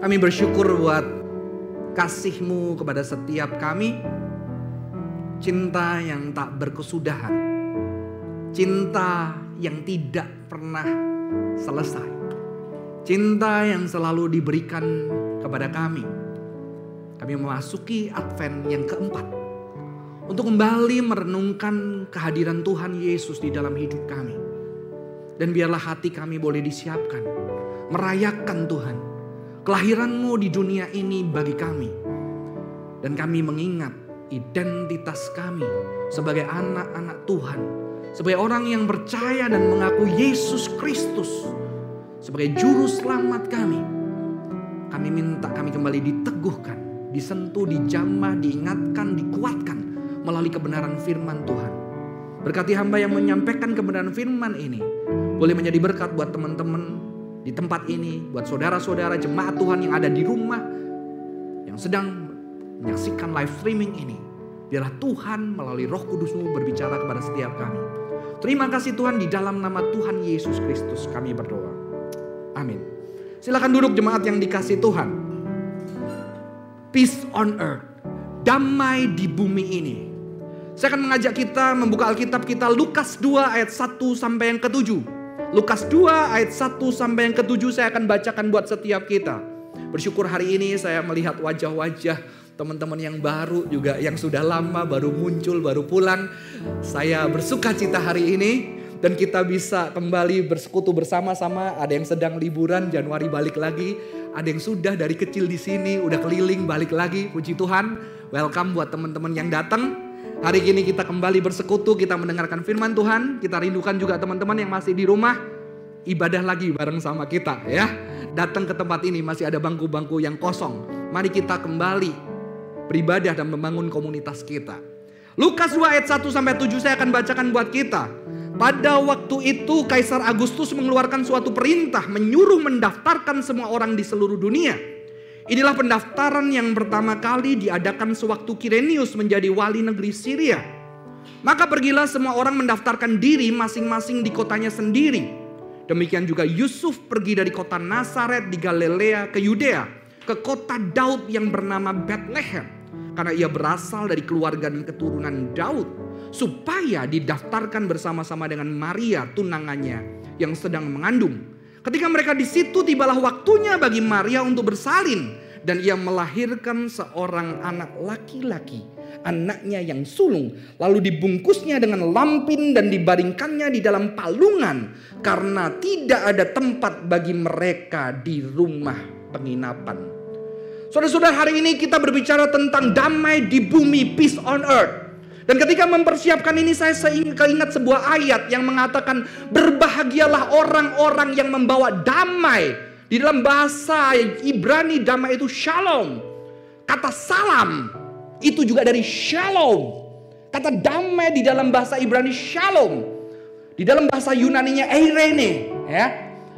Kami bersyukur buat kasih-Mu kepada setiap kami. Cinta yang tak berkesudahan. Cinta yang tidak pernah selesai. Cinta yang selalu diberikan kepada kami. Kami memasuki Advent yang keempat. Untuk kembali merenungkan kehadiran Tuhan Yesus di dalam hidup kami. Dan biarlah hati kami boleh disiapkan. Merayakan Tuhan. Kelahiranmu di dunia ini bagi kami. Dan kami mengingat identitas kami sebagai anak-anak Tuhan. Sebagai orang yang percaya dan mengaku Yesus Kristus sebagai juru selamat kami. Kami minta kami kembali diteguhkan, disentuh, dijamah, diingatkan, dikuatkan melalui kebenaran firman Tuhan. Berkati hamba yang menyampaikan kebenaran firman ini. Boleh menjadi berkat buat teman-teman di tempat ini. Buat saudara-saudara jemaat Tuhan yang ada di rumah. Yang sedang menyaksikan live streaming ini. Biarlah Tuhan melalui roh kudusmu berbicara kepada setiap kami. Terima kasih Tuhan di dalam nama Tuhan Yesus Kristus kami berdoa. Amin. Silakan duduk jemaat yang dikasih Tuhan. Peace on earth. Damai di bumi ini. Saya akan mengajak kita membuka Alkitab kita Lukas 2 ayat 1 sampai yang ke-7. Lukas 2 ayat 1 sampai yang ke-7 saya akan bacakan buat setiap kita. Bersyukur hari ini saya melihat wajah-wajah teman-teman yang baru juga yang sudah lama baru muncul baru pulang. Saya bersuka cita hari ini dan kita bisa kembali bersekutu bersama-sama. Ada yang sedang liburan Januari balik lagi, ada yang sudah dari kecil di sini udah keliling balik lagi. Puji Tuhan. Welcome buat teman-teman yang datang. Hari ini kita kembali bersekutu, kita mendengarkan firman Tuhan. Kita rindukan juga teman-teman yang masih di rumah ibadah lagi bareng sama kita ya. Datang ke tempat ini masih ada bangku-bangku yang kosong. Mari kita kembali beribadah dan membangun komunitas kita. Lukas 2 ayat 1 sampai 7 saya akan bacakan buat kita. Pada waktu itu Kaisar Agustus mengeluarkan suatu perintah menyuruh mendaftarkan semua orang di seluruh dunia. Inilah pendaftaran yang pertama kali diadakan sewaktu Kirenius menjadi wali negeri Syria. Maka pergilah semua orang mendaftarkan diri masing-masing di kotanya sendiri. Demikian juga Yusuf pergi dari kota Nazaret di Galilea ke Yudea, ke kota Daud yang bernama Bethlehem. Karena ia berasal dari keluarga dan keturunan Daud. Supaya didaftarkan bersama-sama dengan Maria tunangannya yang sedang mengandung. Ketika mereka di situ tibalah waktunya bagi Maria untuk bersalin. Dan ia melahirkan seorang anak laki-laki. Anaknya yang sulung. Lalu dibungkusnya dengan lampin dan dibaringkannya di dalam palungan. Karena tidak ada tempat bagi mereka di rumah penginapan. Saudara-saudara hari ini kita berbicara tentang damai di bumi, peace on earth. Dan ketika mempersiapkan ini saya keingat sebuah ayat yang mengatakan berbahagialah orang-orang yang membawa damai. Di dalam bahasa Ibrani damai itu shalom. Kata salam itu juga dari shalom. Kata damai di dalam bahasa Ibrani shalom. Di dalam bahasa Yunaninya eirene, ya.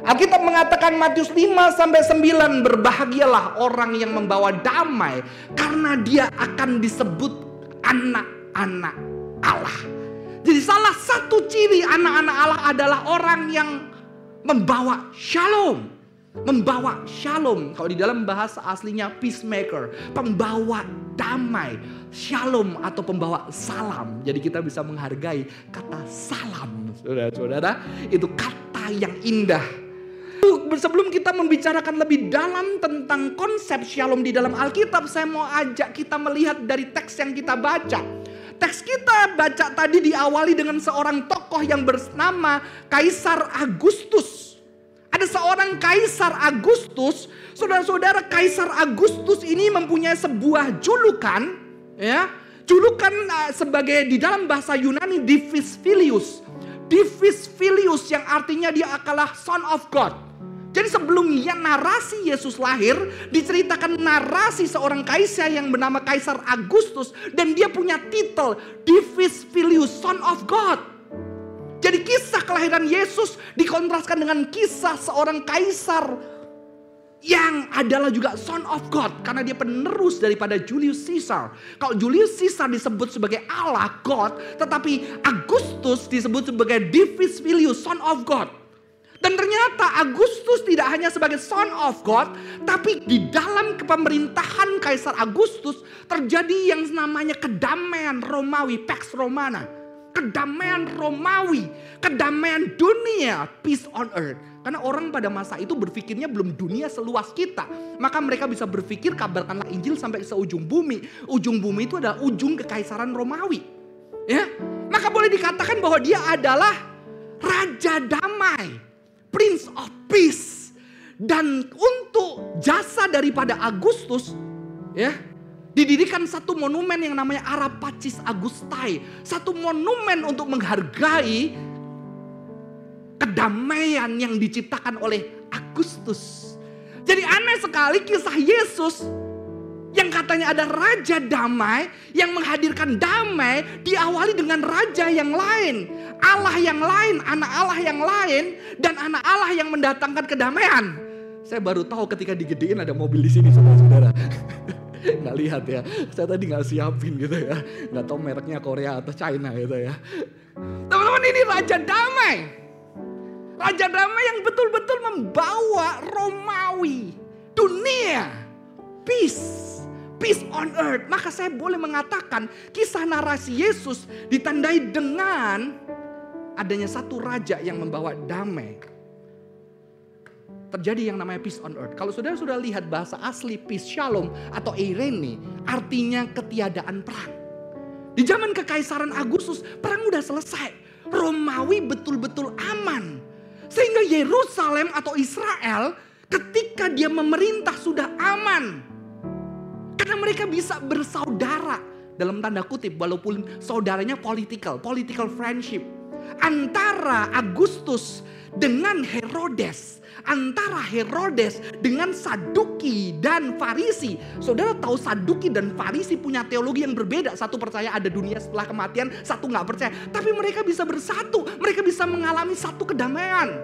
Alkitab mengatakan Matius 5 sampai 9 berbahagialah orang yang membawa damai karena dia akan disebut anak-anak Allah. Jadi salah satu ciri anak-anak Allah adalah orang yang membawa shalom. Membawa shalom. Kalau di dalam bahasa aslinya peacemaker. Pembawa damai. Shalom atau pembawa salam. Jadi kita bisa menghargai kata salam. Saudara-saudara. Itu kata yang indah. Sebelum kita membicarakan lebih dalam tentang konsep shalom di dalam Alkitab. Saya mau ajak kita melihat dari teks yang kita baca. Teks kita baca tadi diawali dengan seorang tokoh yang bernama Kaisar Agustus. Ada seorang Kaisar Agustus, saudara-saudara Kaisar Agustus ini mempunyai sebuah julukan, ya, julukan uh, sebagai di dalam bahasa Yunani Divis Filius. Divis Filius yang artinya dia adalah son of God. Jadi sebelum ya narasi Yesus lahir, diceritakan narasi seorang kaisar yang bernama Kaisar Agustus dan dia punya titel Divis Filius, Son of God. Jadi kisah kelahiran Yesus dikontraskan dengan kisah seorang kaisar yang adalah juga son of God karena dia penerus daripada Julius Caesar. Kalau Julius Caesar disebut sebagai Allah God, tetapi Agustus disebut sebagai Divis Filius, son of God. Dan ternyata Agustus tidak hanya sebagai son of God, tapi di dalam kepemerintahan Kaisar Agustus terjadi yang namanya kedamaian Romawi, Pax Romana. Kedamaian Romawi, kedamaian dunia, peace on earth. Karena orang pada masa itu berpikirnya belum dunia seluas kita. Maka mereka bisa berpikir kabarkanlah Injil sampai seujung bumi. Ujung bumi itu adalah ujung kekaisaran Romawi. Ya, maka boleh dikatakan bahwa dia adalah raja damai. Prince of Peace. Dan untuk jasa daripada Agustus, ya, didirikan satu monumen yang namanya Arapacis Agustai. Satu monumen untuk menghargai kedamaian yang diciptakan oleh Agustus. Jadi aneh sekali kisah Yesus yang katanya ada raja damai yang menghadirkan damai diawali dengan raja yang lain, Allah yang lain, anak Allah yang lain dan anak Allah yang mendatangkan kedamaian. Saya baru tahu ketika digedein ada mobil di sini saudara-saudara. nggak lihat ya, saya tadi nggak siapin gitu ya, nggak tahu mereknya Korea atau China gitu ya. Teman-teman ini raja damai, raja damai yang betul-betul membawa Romawi dunia peace peace on earth. Maka saya boleh mengatakan kisah narasi Yesus ditandai dengan adanya satu raja yang membawa damai. Terjadi yang namanya peace on earth. Kalau saudara sudah lihat bahasa asli peace shalom atau eirene artinya ketiadaan perang. Di zaman kekaisaran Agustus perang udah selesai. Romawi betul-betul aman. Sehingga Yerusalem atau Israel ketika dia memerintah sudah aman. Karena mereka bisa bersaudara dalam tanda kutip walaupun saudaranya political, political friendship. Antara Agustus dengan Herodes, antara Herodes dengan Saduki dan Farisi. Saudara tahu Saduki dan Farisi punya teologi yang berbeda. Satu percaya ada dunia setelah kematian, satu nggak percaya. Tapi mereka bisa bersatu, mereka bisa mengalami satu kedamaian.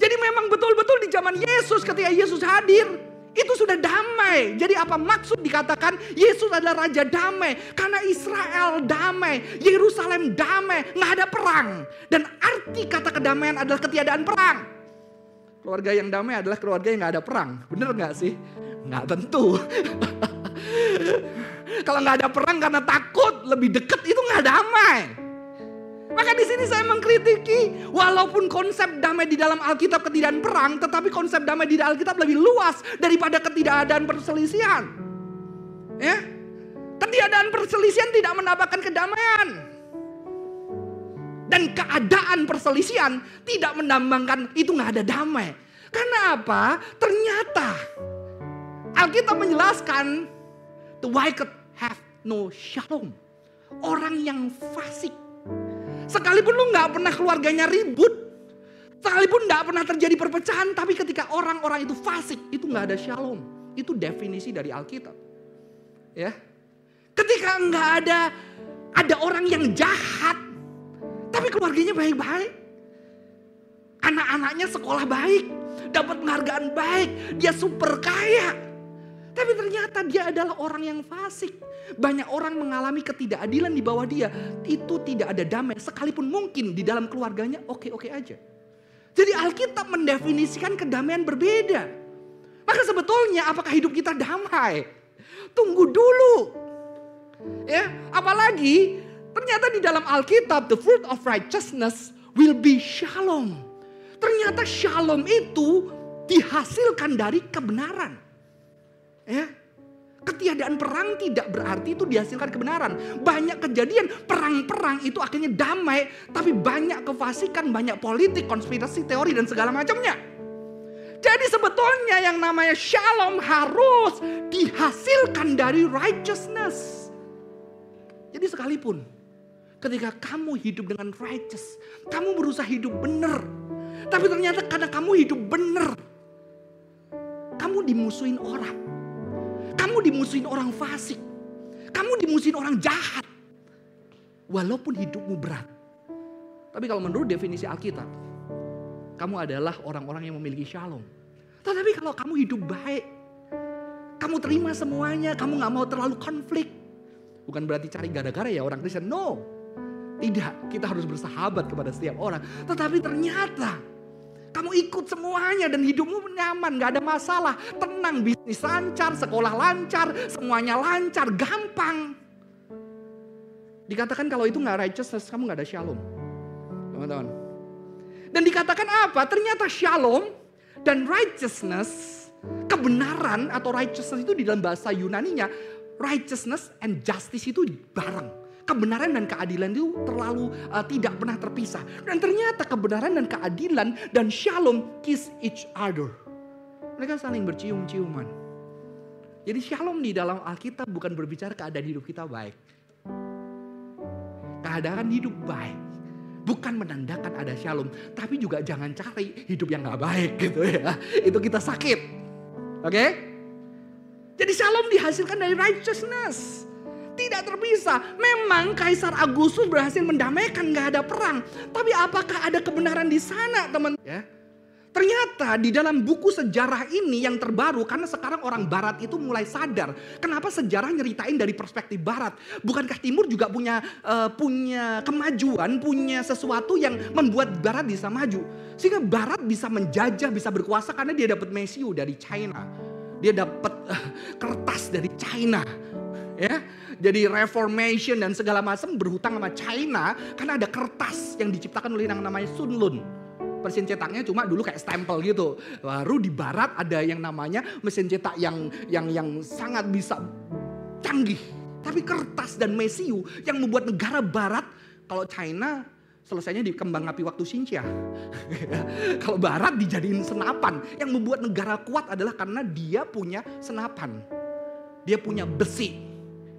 Jadi memang betul-betul di zaman Yesus ketika Yesus hadir, itu sudah damai. Jadi apa maksud dikatakan Yesus adalah raja damai? Karena Israel damai, Yerusalem damai, nggak ada perang. Dan arti kata kedamaian adalah ketiadaan perang. Keluarga yang damai adalah keluarga yang nggak ada perang. Bener nggak sih? Nggak tentu. Kalau nggak ada perang karena takut lebih dekat itu nggak damai. Maka di sini saya mengkritiki, walaupun konsep damai di dalam Alkitab ketidakan perang, tetapi konsep damai di dalam Alkitab lebih luas daripada ketidakadaan perselisihan. Ya, ketiadaan perselisihan tidak menambahkan kedamaian. Dan keadaan perselisihan tidak menambahkan itu nggak ada damai. Karena apa? Ternyata Alkitab menjelaskan the wicked have no shalom. Orang yang fasik Sekalipun lu nggak pernah keluarganya ribut, sekalipun nggak pernah terjadi perpecahan, tapi ketika orang-orang itu fasik, itu nggak ada shalom. Itu definisi dari Alkitab. Ya, ketika nggak ada ada orang yang jahat, tapi keluarganya baik-baik, anak-anaknya sekolah baik, dapat penghargaan baik, dia super kaya, tapi ternyata dia adalah orang yang fasik. Banyak orang mengalami ketidakadilan di bawah dia. Itu tidak ada damai. Sekalipun mungkin di dalam keluarganya oke-oke aja. Jadi Alkitab mendefinisikan kedamaian berbeda. Maka sebetulnya apakah hidup kita damai? Tunggu dulu. Ya, apalagi ternyata di dalam Alkitab the fruit of righteousness will be shalom. Ternyata shalom itu dihasilkan dari kebenaran. Ya, Ketiadaan perang tidak berarti itu dihasilkan kebenaran. Banyak kejadian perang-perang itu akhirnya damai, tapi banyak kefasikan, banyak politik, konspirasi, teori dan segala macamnya. Jadi sebetulnya yang namanya shalom harus dihasilkan dari righteousness. Jadi sekalipun ketika kamu hidup dengan righteous, kamu berusaha hidup benar. Tapi ternyata karena kamu hidup benar, kamu dimusuhin orang kamu dimusuhin orang fasik. Kamu dimusuhin orang jahat. Walaupun hidupmu berat. Tapi kalau menurut definisi Alkitab, kamu adalah orang-orang yang memiliki shalom. Tetapi kalau kamu hidup baik, kamu terima semuanya, kamu gak mau terlalu konflik. Bukan berarti cari gara-gara ya orang Kristen, no. Tidak, kita harus bersahabat kepada setiap orang. Tetapi ternyata Kamu ikut semuanya dan hidupmu nyaman, gak ada masalah. Tenang, bisnis lancar, sekolah lancar, semuanya lancar, gampang. Dikatakan kalau itu gak righteousness, kamu gak ada shalom. Teman-teman. Dan dikatakan apa? Ternyata shalom dan righteousness, kebenaran atau righteousness itu di dalam bahasa Yunaninya, righteousness and justice itu bareng kebenaran dan keadilan itu terlalu uh, tidak pernah terpisah. Dan ternyata kebenaran dan keadilan dan shalom kiss each other. Mereka saling bercium-ciuman. Jadi shalom di dalam Alkitab bukan berbicara keadaan hidup kita baik. Keadaan hidup baik bukan menandakan ada shalom, tapi juga jangan cari hidup yang gak baik gitu ya. Itu kita sakit. Oke? Okay? Jadi shalom dihasilkan dari righteousness tidak terpisah. Memang Kaisar Agustus berhasil mendamaikan, gak ada perang. Tapi apakah ada kebenaran di sana teman? Ya. Ternyata di dalam buku sejarah ini yang terbaru karena sekarang orang barat itu mulai sadar kenapa sejarah nyeritain dari perspektif barat. Bukankah timur juga punya uh, punya kemajuan, punya sesuatu yang membuat barat bisa maju. Sehingga barat bisa menjajah, bisa berkuasa karena dia dapat mesiu dari China. Dia dapat uh, kertas dari China. Ya, jadi reformation dan segala macam berhutang sama China karena ada kertas yang diciptakan oleh yang namanya Sun Lun. Mesin cetaknya cuma dulu kayak stempel gitu. Baru di barat ada yang namanya mesin cetak yang yang yang sangat bisa canggih. Tapi kertas dan mesiu yang membuat negara barat kalau China selesainya di kembang api waktu Xinjia. kalau barat dijadiin senapan. Yang membuat negara kuat adalah karena dia punya senapan. Dia punya besi.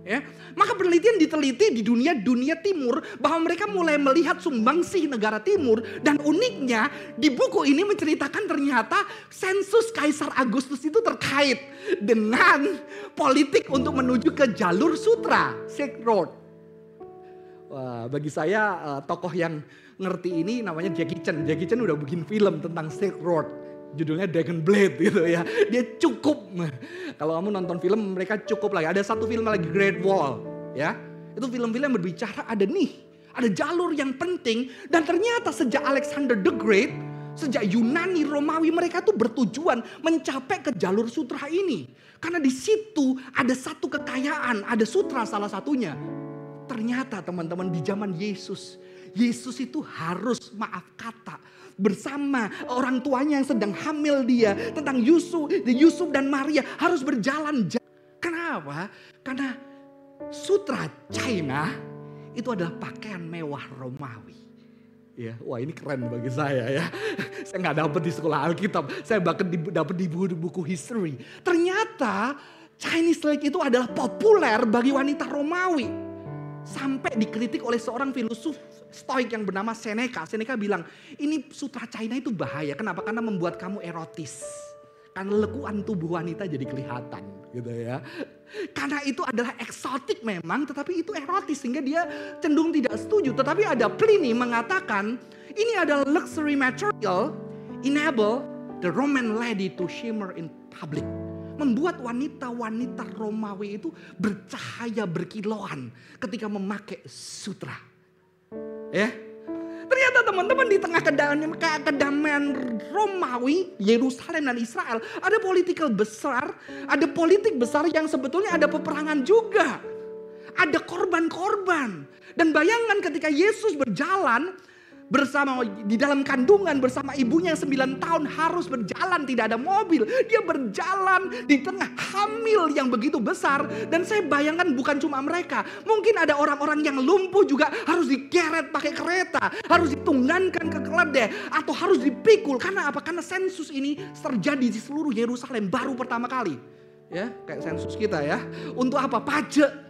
Ya. Maka penelitian diteliti di dunia dunia timur bahwa mereka mulai melihat sumbangsih negara timur dan uniknya di buku ini menceritakan ternyata sensus Kaisar Agustus itu terkait dengan politik untuk menuju ke jalur sutra, Silk Road. Wah, bagi saya uh, tokoh yang ngerti ini namanya Jackie Chan. Jackie Chan udah bikin film tentang Silk Road judulnya Dragon Blade gitu ya. Dia cukup. Kalau kamu nonton film mereka cukup lagi. Ada satu film lagi Great Wall ya. Itu film-film yang berbicara ada nih, ada jalur yang penting dan ternyata sejak Alexander the Great, sejak Yunani, Romawi mereka tuh bertujuan mencapai ke jalur sutra ini. Karena di situ ada satu kekayaan, ada sutra salah satunya. Ternyata teman-teman di zaman Yesus, Yesus itu harus maaf kata bersama orang tuanya yang sedang hamil dia tentang Yusuf, Yusuf dan Maria harus berjalan. Kenapa? Karena sutra China itu adalah pakaian mewah Romawi. Ya, wah ini keren bagi saya ya. Saya nggak dapat di sekolah Alkitab, saya bahkan dapat di buku-buku history. Ternyata Chinese Lake itu adalah populer bagi wanita Romawi. Sampai dikritik oleh seorang filosof stoik yang bernama Seneca. Seneca bilang, ini sutra China itu bahaya. Kenapa? Karena membuat kamu erotis. Karena lekuan tubuh wanita jadi kelihatan gitu ya. Karena itu adalah eksotik memang tetapi itu erotis sehingga dia cenderung tidak setuju. Tetapi ada Pliny mengatakan ini adalah luxury material enable the Roman lady to shimmer in public membuat wanita-wanita Romawi itu bercahaya berkilauan ketika memakai sutra. Ya, Ternyata teman-teman di tengah kedamaian Romawi, Yerusalem dan Israel, ada politikal besar, ada politik besar yang sebetulnya ada peperangan juga. Ada korban-korban. Dan bayangkan ketika Yesus berjalan, bersama di dalam kandungan bersama ibunya yang sembilan tahun harus berjalan tidak ada mobil. Dia berjalan di tengah hamil yang begitu besar. Dan saya bayangkan bukan cuma mereka. Mungkin ada orang-orang yang lumpuh juga harus digeret pakai kereta harus ditunggankan ke keledai atau harus dipikul. Karena apa? Karena sensus ini terjadi di seluruh Yerusalem baru pertama kali. Ya kayak sensus kita ya. Untuk apa? Pajak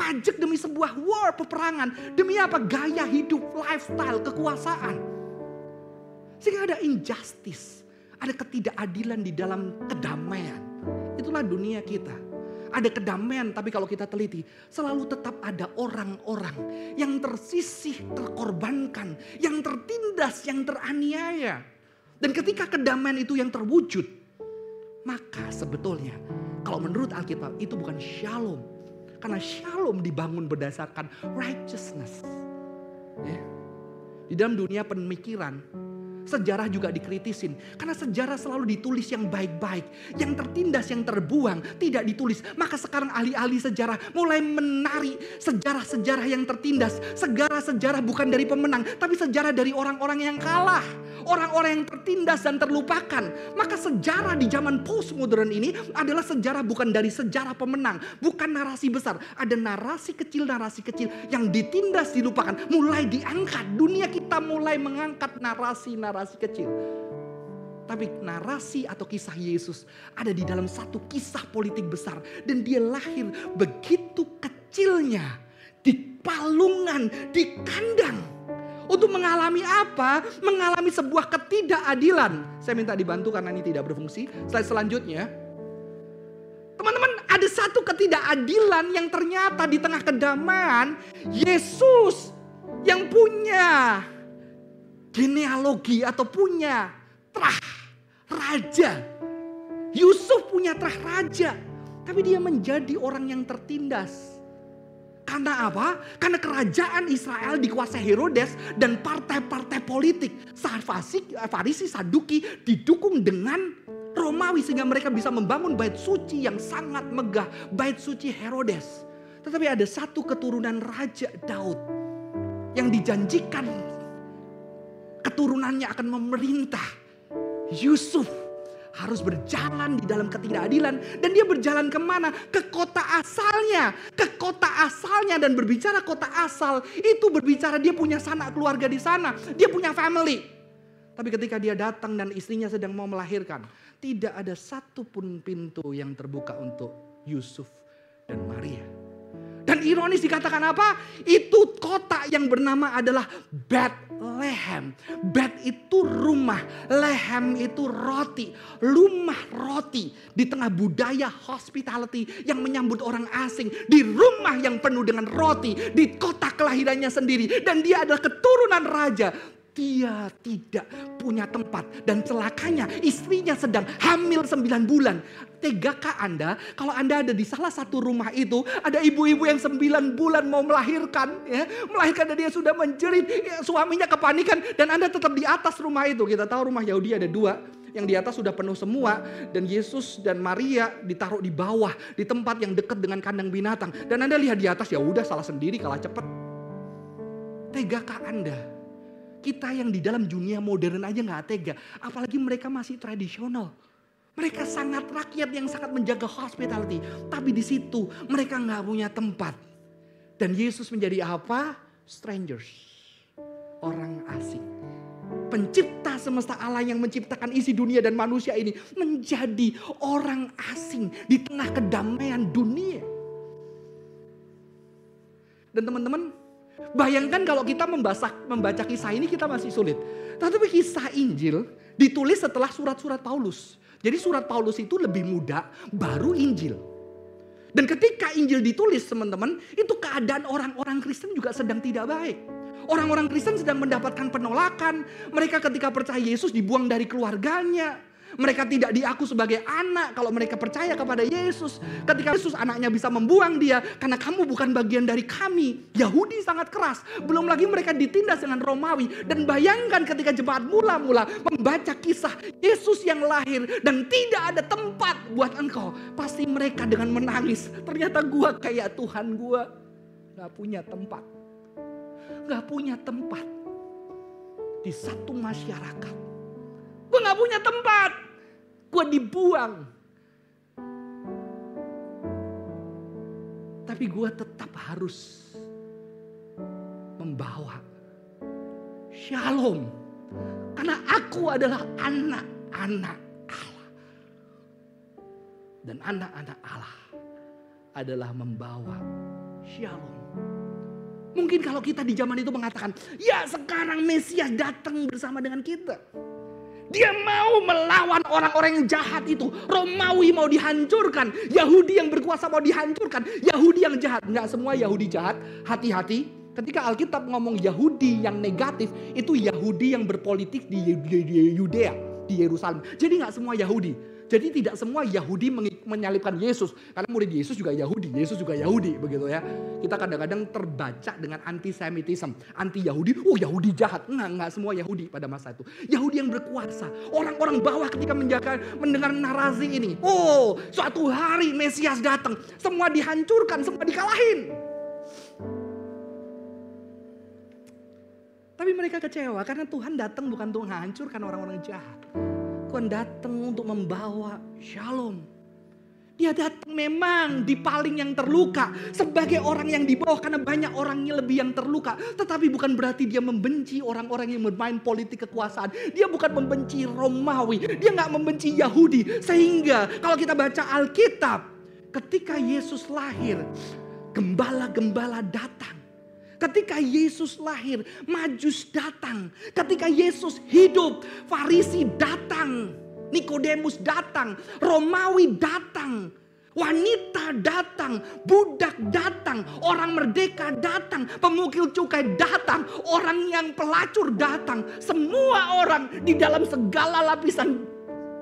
pajak demi sebuah war peperangan. Demi apa? Gaya hidup, lifestyle, kekuasaan. Sehingga ada injustice. Ada ketidakadilan di dalam kedamaian. Itulah dunia kita. Ada kedamaian tapi kalau kita teliti selalu tetap ada orang-orang yang tersisih, terkorbankan, yang tertindas, yang teraniaya. Dan ketika kedamaian itu yang terwujud, maka sebetulnya kalau menurut Alkitab itu bukan shalom, karena shalom dibangun berdasarkan righteousness. Ya. Di dalam dunia pemikiran, sejarah juga dikritisin. Karena sejarah selalu ditulis yang baik-baik. Yang tertindas, yang terbuang, tidak ditulis. Maka sekarang ahli-ahli sejarah mulai menari sejarah-sejarah yang tertindas. Sejarah-sejarah bukan dari pemenang, tapi sejarah dari orang-orang yang kalah. Orang-orang yang tertindas dan terlupakan. Maka sejarah di zaman postmodern ini adalah sejarah bukan dari sejarah pemenang. Bukan narasi besar. Ada narasi kecil-narasi kecil yang ditindas, dilupakan. Mulai diangkat. Dunia kita mulai mengangkat narasi-narasi narasi kecil. Tapi narasi atau kisah Yesus ada di dalam satu kisah politik besar. Dan dia lahir begitu kecilnya. Di palungan, di kandang. Untuk mengalami apa? Mengalami sebuah ketidakadilan. Saya minta dibantu karena ini tidak berfungsi. Slide selanjutnya. Teman-teman ada satu ketidakadilan yang ternyata di tengah kedamaian. Yesus yang punya genealogi atau punya terah raja. Yusuf punya terah raja. Tapi dia menjadi orang yang tertindas. Karena apa? Karena kerajaan Israel dikuasai Herodes dan partai-partai politik. Farisi, Saduki didukung dengan Romawi sehingga mereka bisa membangun bait suci yang sangat megah. Bait suci Herodes. Tetapi ada satu keturunan Raja Daud yang dijanjikan keturunannya akan memerintah. Yusuf harus berjalan di dalam ketidakadilan. Dan dia berjalan ke mana? Ke kota asalnya. Ke kota asalnya dan berbicara kota asal. Itu berbicara dia punya sanak keluarga di sana. Dia punya family. Tapi ketika dia datang dan istrinya sedang mau melahirkan. Tidak ada satupun pintu yang terbuka untuk Yusuf dan Maria. Ironis dikatakan apa? Itu kota yang bernama adalah Bethlehem. Beth itu rumah, lehem itu roti, rumah roti di tengah budaya hospitality yang menyambut orang asing di rumah yang penuh dengan roti di kota kelahirannya sendiri dan dia adalah keturunan raja dia tidak punya tempat dan celakanya istrinya sedang hamil 9 bulan. Tegakah Anda kalau Anda ada di salah satu rumah itu ada ibu-ibu yang 9 bulan mau melahirkan ya, melahirkan dan dia sudah menjerit, ya, suaminya kepanikan dan Anda tetap di atas rumah itu. Kita tahu rumah Yahudi ada dua, yang di atas sudah penuh semua dan Yesus dan Maria ditaruh di bawah di tempat yang dekat dengan kandang binatang dan Anda lihat di atas ya udah salah sendiri kalah cepet. Tegakah Anda kita yang di dalam dunia modern aja nggak tega. Apalagi mereka masih tradisional. Mereka sangat rakyat yang sangat menjaga hospitality. Tapi di situ mereka nggak punya tempat. Dan Yesus menjadi apa? Strangers. Orang asing. Pencipta semesta Allah yang menciptakan isi dunia dan manusia ini menjadi orang asing di tengah kedamaian dunia. Dan teman-teman, Bayangkan kalau kita membaca, membaca kisah ini kita masih sulit. Tetapi kisah Injil ditulis setelah surat-surat Paulus. Jadi surat Paulus itu lebih muda, baru Injil. Dan ketika Injil ditulis teman-teman, itu keadaan orang-orang Kristen juga sedang tidak baik. Orang-orang Kristen sedang mendapatkan penolakan. Mereka ketika percaya Yesus dibuang dari keluarganya. Mereka tidak diaku sebagai anak kalau mereka percaya kepada Yesus. Ketika Yesus anaknya bisa membuang dia karena kamu bukan bagian dari kami. Yahudi sangat keras. Belum lagi mereka ditindas dengan Romawi. Dan bayangkan ketika jemaat mula-mula membaca kisah Yesus yang lahir dan tidak ada tempat buat engkau. Pasti mereka dengan menangis. Ternyata gua kayak Tuhan gua. Gak punya tempat. Gak punya tempat. Di satu masyarakat Gue gak punya tempat. Gue dibuang. Tapi gue tetap harus membawa shalom. Karena aku adalah anak-anak Allah. Dan anak-anak Allah adalah membawa shalom. Mungkin kalau kita di zaman itu mengatakan, ya sekarang Mesias datang bersama dengan kita. Dia mau melawan orang-orang yang jahat itu. Romawi mau dihancurkan. Yahudi yang berkuasa mau dihancurkan. Yahudi yang jahat. Enggak semua Yahudi jahat. Hati-hati. Ketika Alkitab ngomong Yahudi yang negatif. Itu Yahudi yang berpolitik di, Yudea. Di Yerusalem. Jadi nggak semua Yahudi. Jadi tidak semua Yahudi menyalibkan Yesus. Karena murid Yesus juga Yahudi, Yesus juga Yahudi begitu ya. Kita kadang-kadang terbaca dengan antisemitisme, anti Yahudi, oh Yahudi jahat. Enggak, enggak semua Yahudi pada masa itu. Yahudi yang berkuasa. Orang-orang bawah ketika menjaga, mendengar narasi ini. Oh suatu hari Mesias datang. Semua dihancurkan, semua dikalahin. Tapi mereka kecewa karena Tuhan datang bukan untuk menghancurkan orang-orang jahat. Tuhan datang untuk membawa shalom. Dia datang memang di paling yang terluka. Sebagai orang yang di bawah karena banyak orangnya lebih yang terluka. Tetapi bukan berarti dia membenci orang-orang yang bermain politik kekuasaan. Dia bukan membenci Romawi. Dia nggak membenci Yahudi. Sehingga kalau kita baca Alkitab. Ketika Yesus lahir. Gembala-gembala datang Ketika Yesus lahir, Majus datang. Ketika Yesus hidup, Farisi datang. Nikodemus datang, Romawi datang, wanita datang, budak datang, orang merdeka datang, pemukil cukai datang, orang yang pelacur datang, semua orang di dalam segala lapisan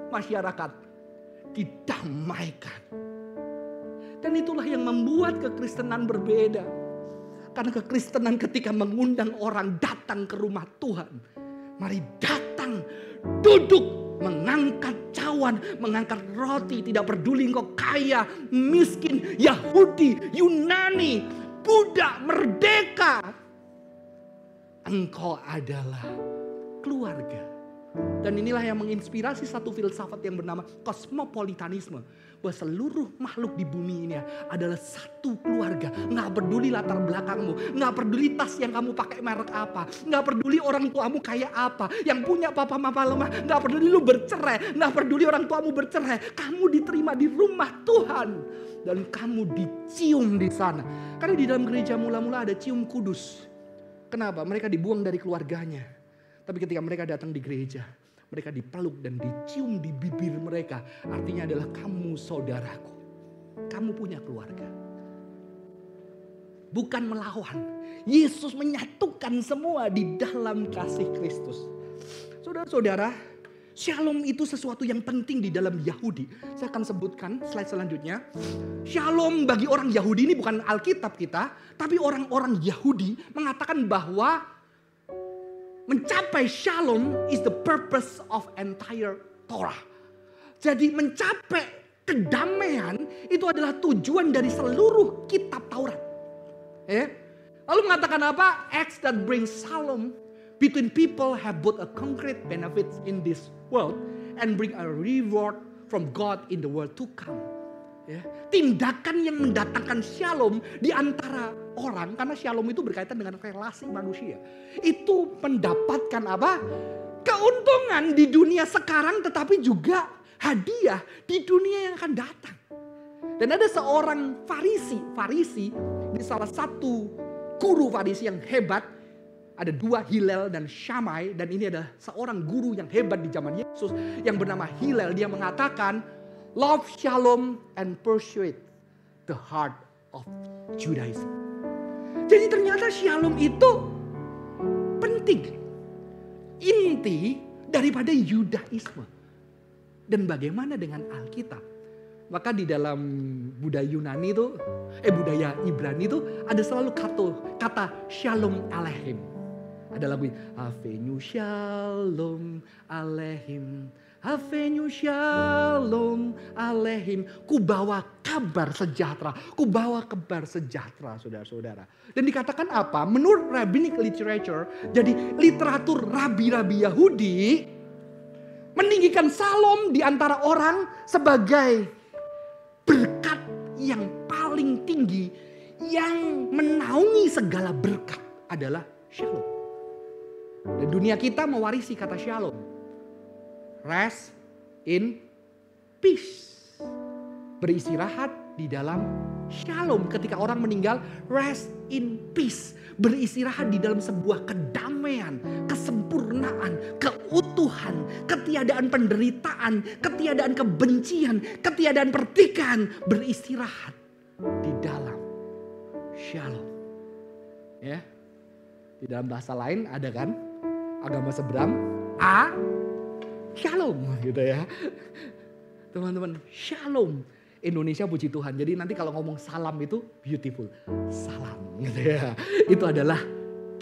masyarakat didamaikan. Dan itulah yang membuat kekristenan berbeda. Karena kekristenan ketika mengundang orang datang ke rumah Tuhan. Mari datang, duduk, mengangkat cawan, mengangkat roti, tidak peduli engkau kaya, miskin, Yahudi, Yunani, budak, merdeka. Engkau adalah keluarga. Dan inilah yang menginspirasi satu filsafat yang bernama kosmopolitanisme bahwa seluruh makhluk di bumi ini adalah satu keluarga. Nggak peduli latar belakangmu, nggak peduli tas yang kamu pakai merek apa, nggak peduli orang tuamu kayak apa, yang punya papa mama lemah, nggak peduli lu bercerai, nggak peduli orang tuamu bercerai, kamu diterima di rumah Tuhan dan kamu dicium di sana. Karena di dalam gereja mula-mula ada cium kudus. Kenapa? Mereka dibuang dari keluarganya. Tapi ketika mereka datang di gereja, mereka dipeluk dan dicium di bibir mereka. Artinya adalah kamu saudaraku. Kamu punya keluarga. Bukan melawan. Yesus menyatukan semua di dalam kasih Kristus. Saudara-saudara, Shalom itu sesuatu yang penting di dalam Yahudi. Saya akan sebutkan slide selanjutnya. Shalom bagi orang Yahudi ini bukan Alkitab kita, tapi orang-orang Yahudi mengatakan bahwa mencapai shalom is the purpose of entire Torah. Jadi mencapai kedamaian itu adalah tujuan dari seluruh kitab Taurat. Ya. Lalu mengatakan apa? Acts that bring shalom between people have both a concrete benefits in this world and bring a reward from God in the world to come. Ya. Tindakan yang mendatangkan shalom di antara orang karena shalom itu berkaitan dengan relasi manusia. Itu mendapatkan apa? Keuntungan di dunia sekarang tetapi juga hadiah di dunia yang akan datang. Dan ada seorang farisi, farisi di salah satu guru farisi yang hebat. Ada dua Hilal dan Syamai dan ini adalah seorang guru yang hebat di zaman Yesus yang bernama Hilal. Dia mengatakan love shalom and persuade the heart of Judaism. Jadi ternyata shalom itu penting. Inti daripada Yudaisme. Dan bagaimana dengan Alkitab? Maka di dalam budaya Yunani itu, eh budaya Ibrani itu ada selalu kata, kata shalom alehim. Ada lagu Avenu shalom alehim. Avenu shalom alehim. Ku bawa kabar sejahtera. Ku bawa kabar sejahtera saudara-saudara. Dan dikatakan apa? Menurut rabbinic literature. Jadi literatur rabi-rabi Yahudi. Meninggikan salom di antara orang sebagai berkat yang paling tinggi. Yang menaungi segala berkat adalah shalom. Dan dunia kita mewarisi kata shalom rest in peace. Beristirahat di dalam shalom ketika orang meninggal rest in peace. Beristirahat di dalam sebuah kedamaian, kesempurnaan, keutuhan, ketiadaan penderitaan, ketiadaan kebencian, ketiadaan pertikaian. Beristirahat di dalam shalom. Ya. Di dalam bahasa lain ada kan agama seberang A shalom gitu ya. Teman-teman, shalom. Indonesia puji Tuhan. Jadi nanti kalau ngomong salam itu beautiful. Salam gitu ya. Itu adalah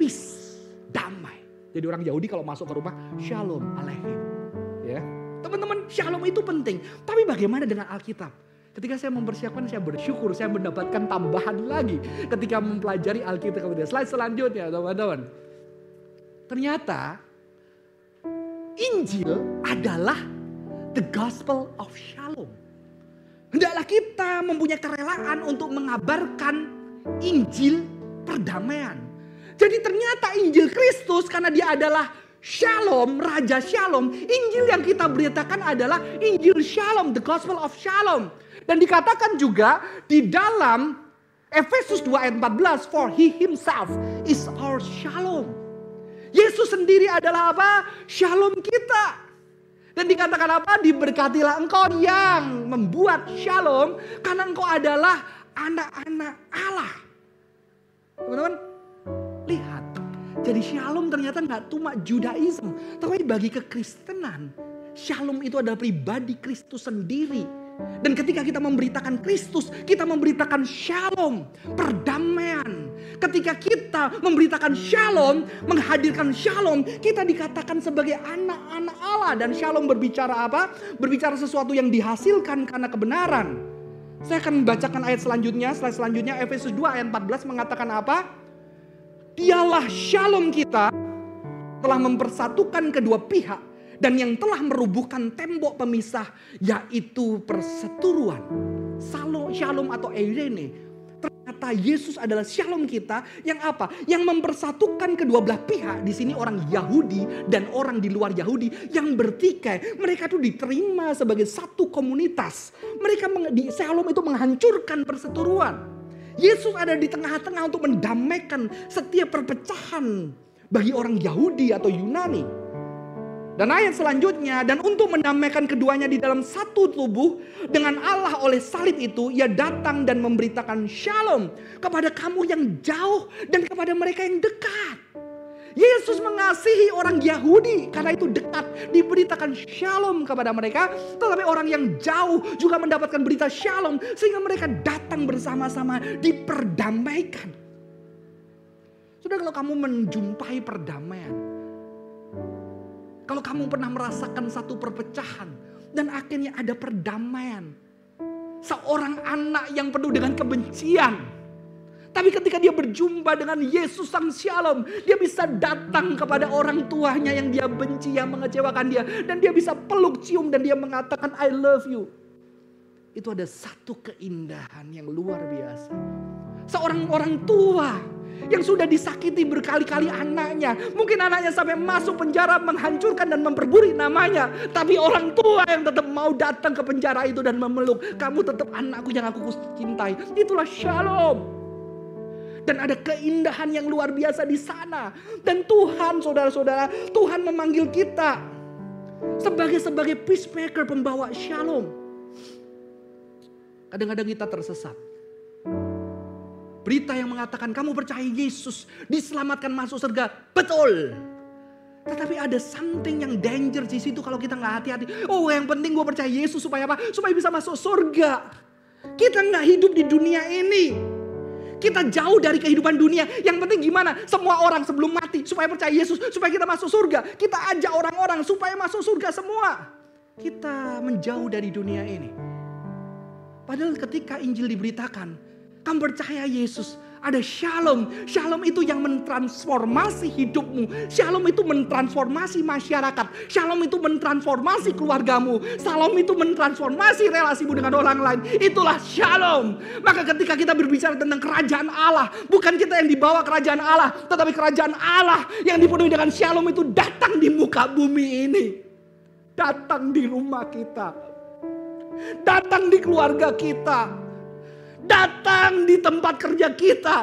peace, damai. Jadi orang Yahudi kalau masuk ke rumah, shalom aleihim. Ya. Teman-teman, shalom itu penting. Tapi bagaimana dengan Alkitab? Ketika saya mempersiapkan, saya bersyukur, saya mendapatkan tambahan lagi ketika mempelajari Alkitab. Slide selanjutnya, teman-teman. Ternyata Injil adalah the gospel of shalom. Hendaklah kita mempunyai kerelaan untuk mengabarkan Injil perdamaian. Jadi ternyata Injil Kristus karena dia adalah Shalom, Raja Shalom. Injil yang kita beritakan adalah Injil Shalom, the Gospel of Shalom. Dan dikatakan juga di dalam Efesus 2 ayat 14, for he himself is our shalom. Yesus sendiri adalah apa? Shalom kita. Dan dikatakan apa? Diberkatilah engkau yang membuat shalom karena engkau adalah anak-anak Allah. Teman-teman, lihat. Jadi shalom ternyata nggak cuma Judaism, tapi bagi kekristenan, shalom itu adalah pribadi Kristus sendiri. Dan ketika kita memberitakan Kristus, kita memberitakan shalom, perdamaian. Ketika kita memberitakan shalom, menghadirkan shalom, kita dikatakan sebagai anak-anak Allah. Dan shalom berbicara apa? Berbicara sesuatu yang dihasilkan karena kebenaran. Saya akan membacakan ayat selanjutnya, slide selanjutnya Efesus 2 ayat 14 mengatakan apa? Dialah shalom kita telah mempersatukan kedua pihak dan yang telah merubuhkan tembok pemisah yaitu perseturuan. Shalom, atau eirene. Ternyata Yesus adalah shalom kita yang apa? Yang mempersatukan kedua belah pihak. Di sini orang Yahudi dan orang di luar Yahudi yang bertikai. Mereka itu diterima sebagai satu komunitas. Mereka di shalom itu menghancurkan perseturuan. Yesus ada di tengah-tengah untuk mendamaikan setiap perpecahan bagi orang Yahudi atau Yunani. Dan ayat selanjutnya, dan untuk mendamaikan keduanya di dalam satu tubuh dengan Allah oleh salib itu, ia datang dan memberitakan shalom kepada kamu yang jauh dan kepada mereka yang dekat. Yesus mengasihi orang Yahudi karena itu dekat diberitakan shalom kepada mereka. Tetapi orang yang jauh juga mendapatkan berita shalom sehingga mereka datang bersama-sama diperdamaikan. Sudah kalau kamu menjumpai perdamaian, kalau kamu pernah merasakan satu perpecahan dan akhirnya ada perdamaian. Seorang anak yang penuh dengan kebencian. Tapi ketika dia berjumpa dengan Yesus Sang Shalom, dia bisa datang kepada orang tuanya yang dia benci, yang mengecewakan dia. Dan dia bisa peluk, cium, dan dia mengatakan, I love you. Itu ada satu keindahan yang luar biasa. Seorang orang tua yang sudah disakiti berkali-kali anaknya. Mungkin anaknya sampai masuk penjara menghancurkan dan memperburuk namanya. Tapi orang tua yang tetap mau datang ke penjara itu dan memeluk. Kamu tetap anakku yang aku cintai. Itulah shalom. Dan ada keindahan yang luar biasa di sana. Dan Tuhan saudara-saudara, Tuhan memanggil kita. Sebagai sebagai peacemaker pembawa shalom. Kadang-kadang kita tersesat Berita yang mengatakan kamu percaya Yesus diselamatkan masuk surga. Betul. Tetapi ada something yang danger di situ kalau kita nggak hati-hati. Oh yang penting gue percaya Yesus supaya apa? Supaya bisa masuk surga. Kita nggak hidup di dunia ini. Kita jauh dari kehidupan dunia. Yang penting gimana? Semua orang sebelum mati supaya percaya Yesus. Supaya kita masuk surga. Kita ajak orang-orang supaya masuk surga semua. Kita menjauh dari dunia ini. Padahal ketika Injil diberitakan, kamu percaya Yesus, ada shalom. Shalom itu yang mentransformasi hidupmu. Shalom itu mentransformasi masyarakat. Shalom itu mentransformasi keluargamu. Shalom itu mentransformasi relasimu dengan orang lain. Itulah shalom. Maka ketika kita berbicara tentang kerajaan Allah, bukan kita yang dibawa kerajaan Allah, tetapi kerajaan Allah yang dipenuhi dengan shalom itu datang di muka bumi ini. Datang di rumah kita. Datang di keluarga kita datang di tempat kerja kita.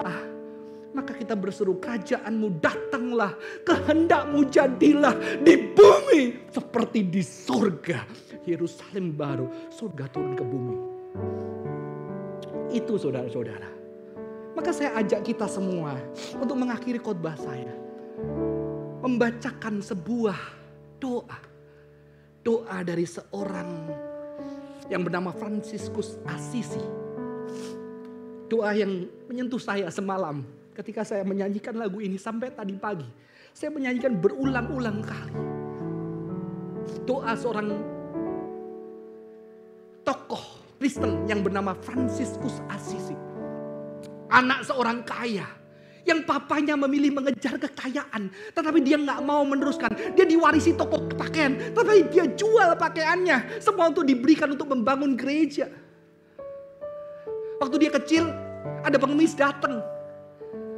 Maka kita berseru kerajaanmu datanglah, kehendakmu jadilah di bumi seperti di surga. Yerusalem baru, surga turun ke bumi. Itu saudara-saudara. Maka saya ajak kita semua untuk mengakhiri khotbah saya. Membacakan sebuah doa. Doa dari seorang yang bernama Franciscus Assisi. Doa yang menyentuh saya semalam ketika saya menyanyikan lagu ini sampai tadi pagi. Saya menyanyikan berulang-ulang kali. Doa seorang tokoh Kristen yang bernama Franciscus Assisi. Anak seorang kaya yang papanya memilih mengejar kekayaan, tetapi dia nggak mau meneruskan. Dia diwarisi toko pakaian, tetapi dia jual pakaiannya. Semua untuk diberikan untuk membangun gereja. Waktu dia kecil, ada pengemis datang.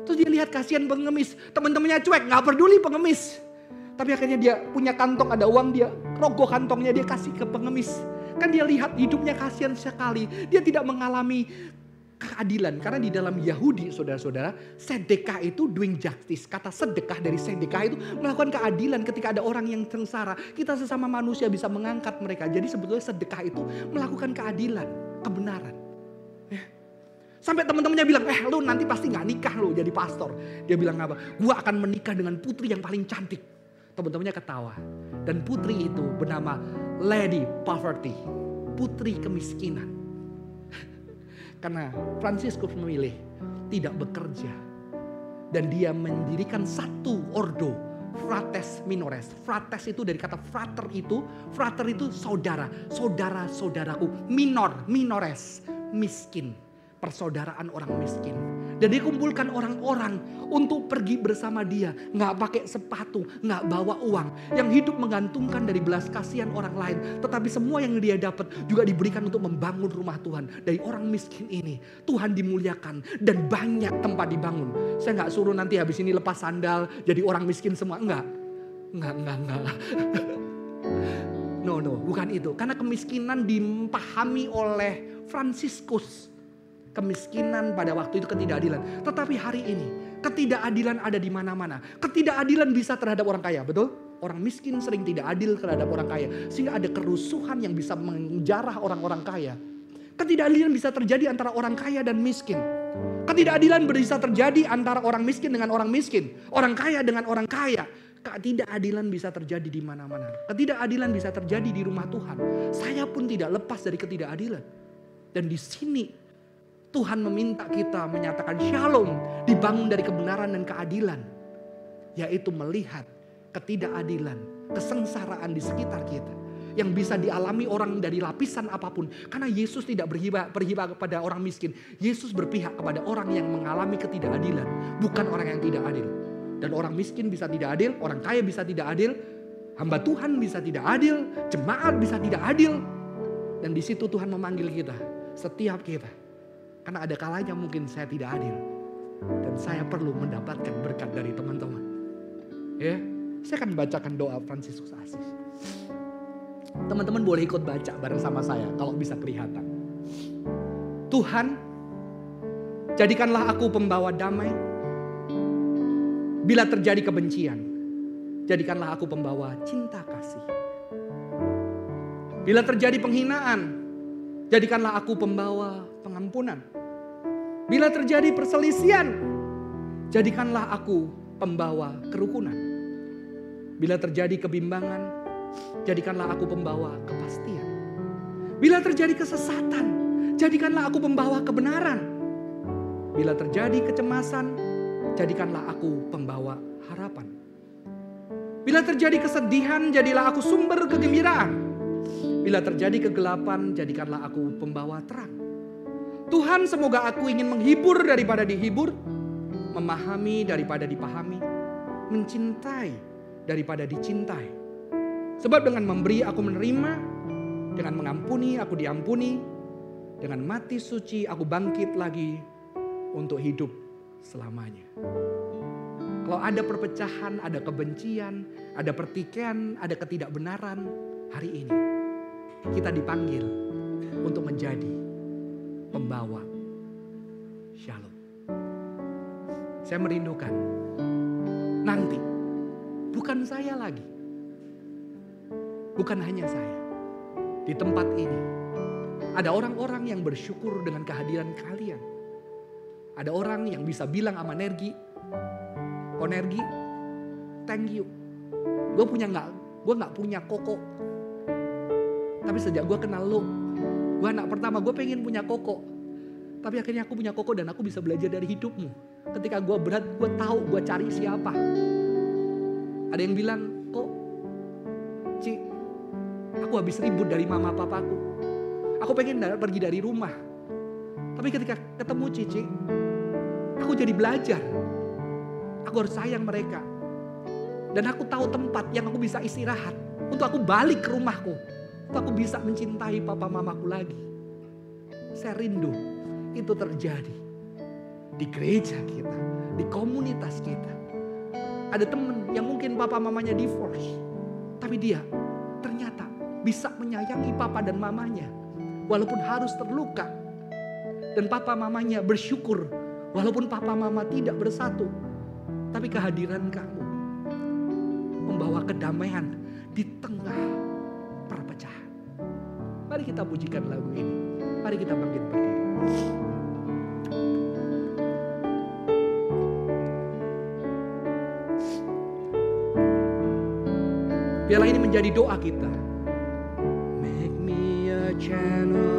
Terus dia lihat kasihan pengemis, teman-temannya cuek, nggak peduli pengemis. Tapi akhirnya dia punya kantong, ada uang, dia rogoh kantongnya, dia kasih ke pengemis. Kan dia lihat hidupnya kasihan sekali. Dia tidak mengalami keadilan. Karena di dalam Yahudi, saudara-saudara, sedekah itu doing justice. Kata sedekah dari sedekah itu melakukan keadilan ketika ada orang yang sengsara. Kita sesama manusia bisa mengangkat mereka. Jadi sebetulnya sedekah itu melakukan keadilan, kebenaran. Sampai teman-temannya bilang, eh lu nanti pasti gak nikah lu jadi pastor. Dia bilang apa? Gua akan menikah dengan putri yang paling cantik. Teman-temannya ketawa. Dan putri itu bernama Lady Poverty. Putri kemiskinan. Karena Franciscus memilih tidak bekerja. Dan dia mendirikan satu ordo frates minores. Frates itu dari kata frater itu, frater itu saudara, saudara-saudaraku. Minor, minores, miskin persaudaraan orang miskin. Dan dia kumpulkan orang-orang untuk pergi bersama dia. Nggak pakai sepatu, nggak bawa uang. Yang hidup menggantungkan dari belas kasihan orang lain. Tetapi semua yang dia dapat juga diberikan untuk membangun rumah Tuhan. Dari orang miskin ini, Tuhan dimuliakan. Dan banyak tempat dibangun. Saya nggak suruh nanti habis ini lepas sandal, jadi orang miskin semua. Enggak. Enggak, enggak, enggak. No, no, bukan itu. Karena kemiskinan dipahami oleh Franciscus kemiskinan pada waktu itu ketidakadilan. Tetapi hari ini ketidakadilan ada di mana-mana. Ketidakadilan bisa terhadap orang kaya, betul? Orang miskin sering tidak adil terhadap orang kaya. Sehingga ada kerusuhan yang bisa menjarah orang-orang kaya. Ketidakadilan bisa terjadi antara orang kaya dan miskin. Ketidakadilan bisa terjadi antara orang miskin dengan orang miskin. Orang kaya dengan orang kaya. Ketidakadilan bisa terjadi di mana-mana. Ketidakadilan bisa terjadi di rumah Tuhan. Saya pun tidak lepas dari ketidakadilan. Dan di sini Tuhan meminta kita menyatakan shalom dibangun dari kebenaran dan keadilan. Yaitu melihat ketidakadilan, kesengsaraan di sekitar kita. Yang bisa dialami orang dari lapisan apa pun. Karena Yesus tidak berhibah, berhibah kepada orang miskin. Yesus berpihak kepada orang yang mengalami ketidakadilan. Bukan orang yang tidak adil. Dan orang miskin bisa tidak adil, orang kaya bisa tidak adil. Hamba Tuhan bisa tidak adil, jemaat bisa tidak adil. Dan di situ Tuhan memanggil kita, setiap kita karena ada kalanya mungkin saya tidak adil. Dan saya perlu mendapatkan berkat dari teman-teman. Ya, saya akan bacakan doa Franciscus Asis. Teman-teman boleh ikut baca bareng sama saya kalau bisa kelihatan. Tuhan, jadikanlah aku pembawa damai. Bila terjadi kebencian, jadikanlah aku pembawa cinta kasih. Bila terjadi penghinaan, jadikanlah aku pembawa pengampunan. Bila terjadi perselisihan, jadikanlah aku pembawa kerukunan. Bila terjadi kebimbangan, jadikanlah aku pembawa kepastian. Bila terjadi kesesatan, jadikanlah aku pembawa kebenaran. Bila terjadi kecemasan, jadikanlah aku pembawa harapan. Bila terjadi kesedihan, jadilah aku sumber kegembiraan. Bila terjadi kegelapan, jadikanlah aku pembawa terang. Tuhan semoga aku ingin menghibur daripada dihibur, memahami daripada dipahami, mencintai daripada dicintai. Sebab dengan memberi aku menerima, dengan mengampuni aku diampuni, dengan mati suci aku bangkit lagi untuk hidup selamanya. Kalau ada perpecahan, ada kebencian, ada pertikaian, ada ketidakbenaran, hari ini kita dipanggil untuk menjadi pembawa shalom. Saya merindukan nanti bukan saya lagi. Bukan hanya saya. Di tempat ini ada orang-orang yang bersyukur dengan kehadiran kalian. Ada orang yang bisa bilang sama Nergi, Konergi, thank you. Gue punya nggak, gue nggak punya koko. Tapi sejak gue kenal lo, Gue anak pertama, gue pengen punya koko. Tapi akhirnya aku punya koko dan aku bisa belajar dari hidupmu. Ketika gue berat, gue tahu gue cari siapa. Ada yang bilang, kok Ci, aku habis ribut dari mama papaku. Aku pengen pergi dari rumah. Tapi ketika ketemu Cici, aku jadi belajar. Aku harus sayang mereka. Dan aku tahu tempat yang aku bisa istirahat. Untuk aku balik ke rumahku. Aku bisa mencintai papa mamaku lagi. Saya rindu itu terjadi. Di gereja kita. Di komunitas kita. Ada temen yang mungkin papa mamanya divorce. Tapi dia ternyata bisa menyayangi papa dan mamanya. Walaupun harus terluka. Dan papa mamanya bersyukur. Walaupun papa mama tidak bersatu. Tapi kehadiran kamu membawa kedamaian di tengah perpecahan. Mari kita pujikan lagu ini. Mari kita bangkit berdiri. Biarlah ini menjadi doa kita. Make me a channel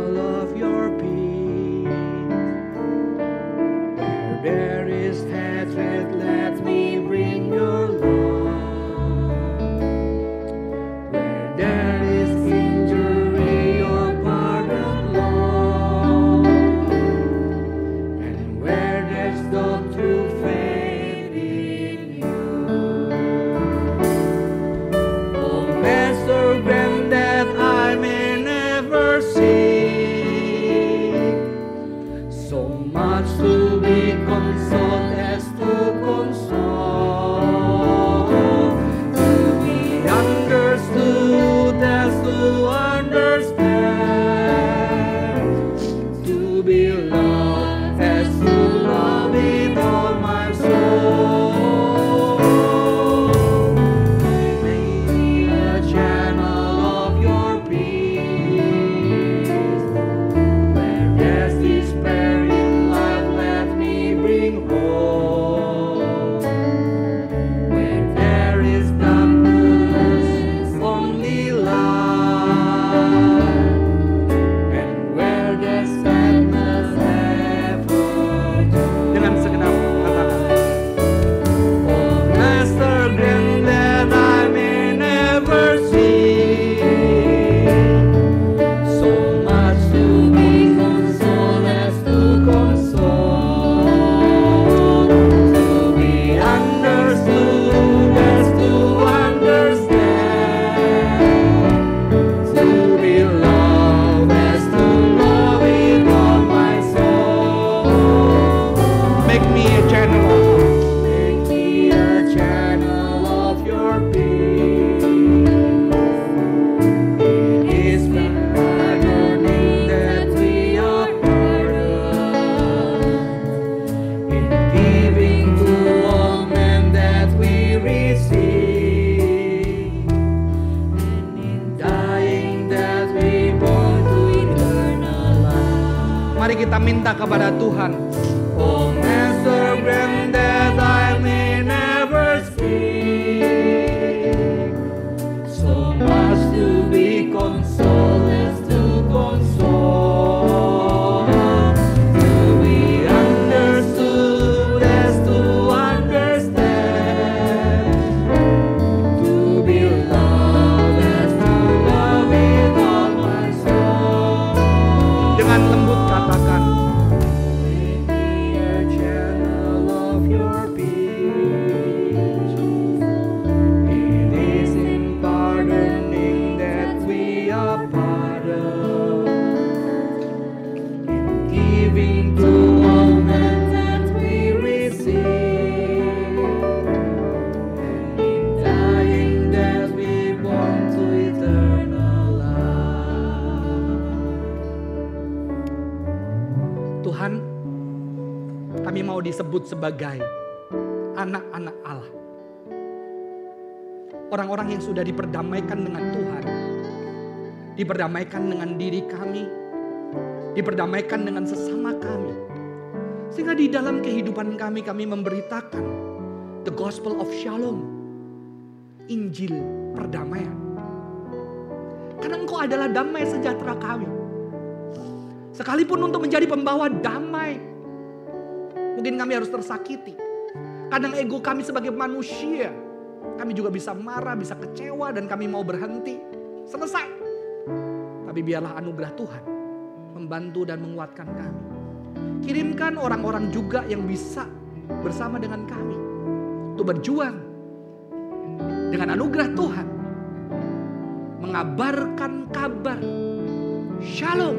sebagai anak-anak Allah. Orang-orang yang sudah diperdamaikan dengan Tuhan. Diperdamaikan dengan diri kami. Diperdamaikan dengan sesama kami. Sehingga di dalam kehidupan kami, kami memberitakan the gospel of shalom. Injil perdamaian. Karena engkau adalah damai sejahtera kami. Sekalipun untuk menjadi pembawa damai. Mungkin kami harus tersakiti. Kadang ego kami sebagai manusia. Kami juga bisa marah, bisa kecewa dan kami mau berhenti. Selesai. Tapi biarlah anugerah Tuhan membantu dan menguatkan kami. Kirimkan orang-orang juga yang bisa bersama dengan kami. Untuk berjuang dengan anugerah Tuhan. Mengabarkan kabar. Shalom.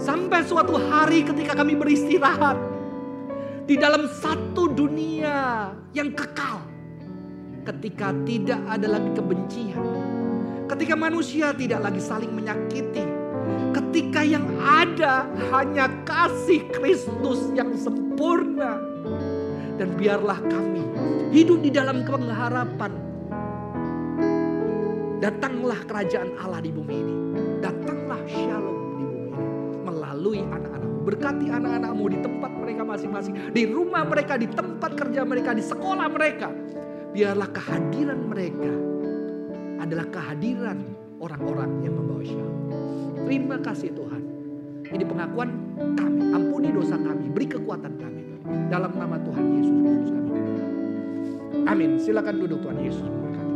Sampai suatu hari ketika kami beristirahat. Di dalam satu dunia yang kekal. Ketika tidak ada lagi kebencian. Ketika manusia tidak lagi saling menyakiti. Ketika yang ada hanya kasih Kristus yang sempurna. Dan biarlah kami hidup di dalam pengharapan. Datanglah kerajaan Allah di bumi ini. Datanglah shalom di bumi ini. Melalui anak-anakmu. Berkati anak-anakmu di tempat mereka masing-masing. Di rumah mereka, di tempat kerja mereka, di sekolah mereka. Biarlah kehadiran mereka adalah kehadiran orang-orang yang membawa shalom. Terima kasih Tuhan. Ini pengakuan kami. Ampuni dosa kami. Beri kekuatan kami. Dalam nama Tuhan Yesus Kristus kami. Amin. Silakan duduk Tuhan Yesus.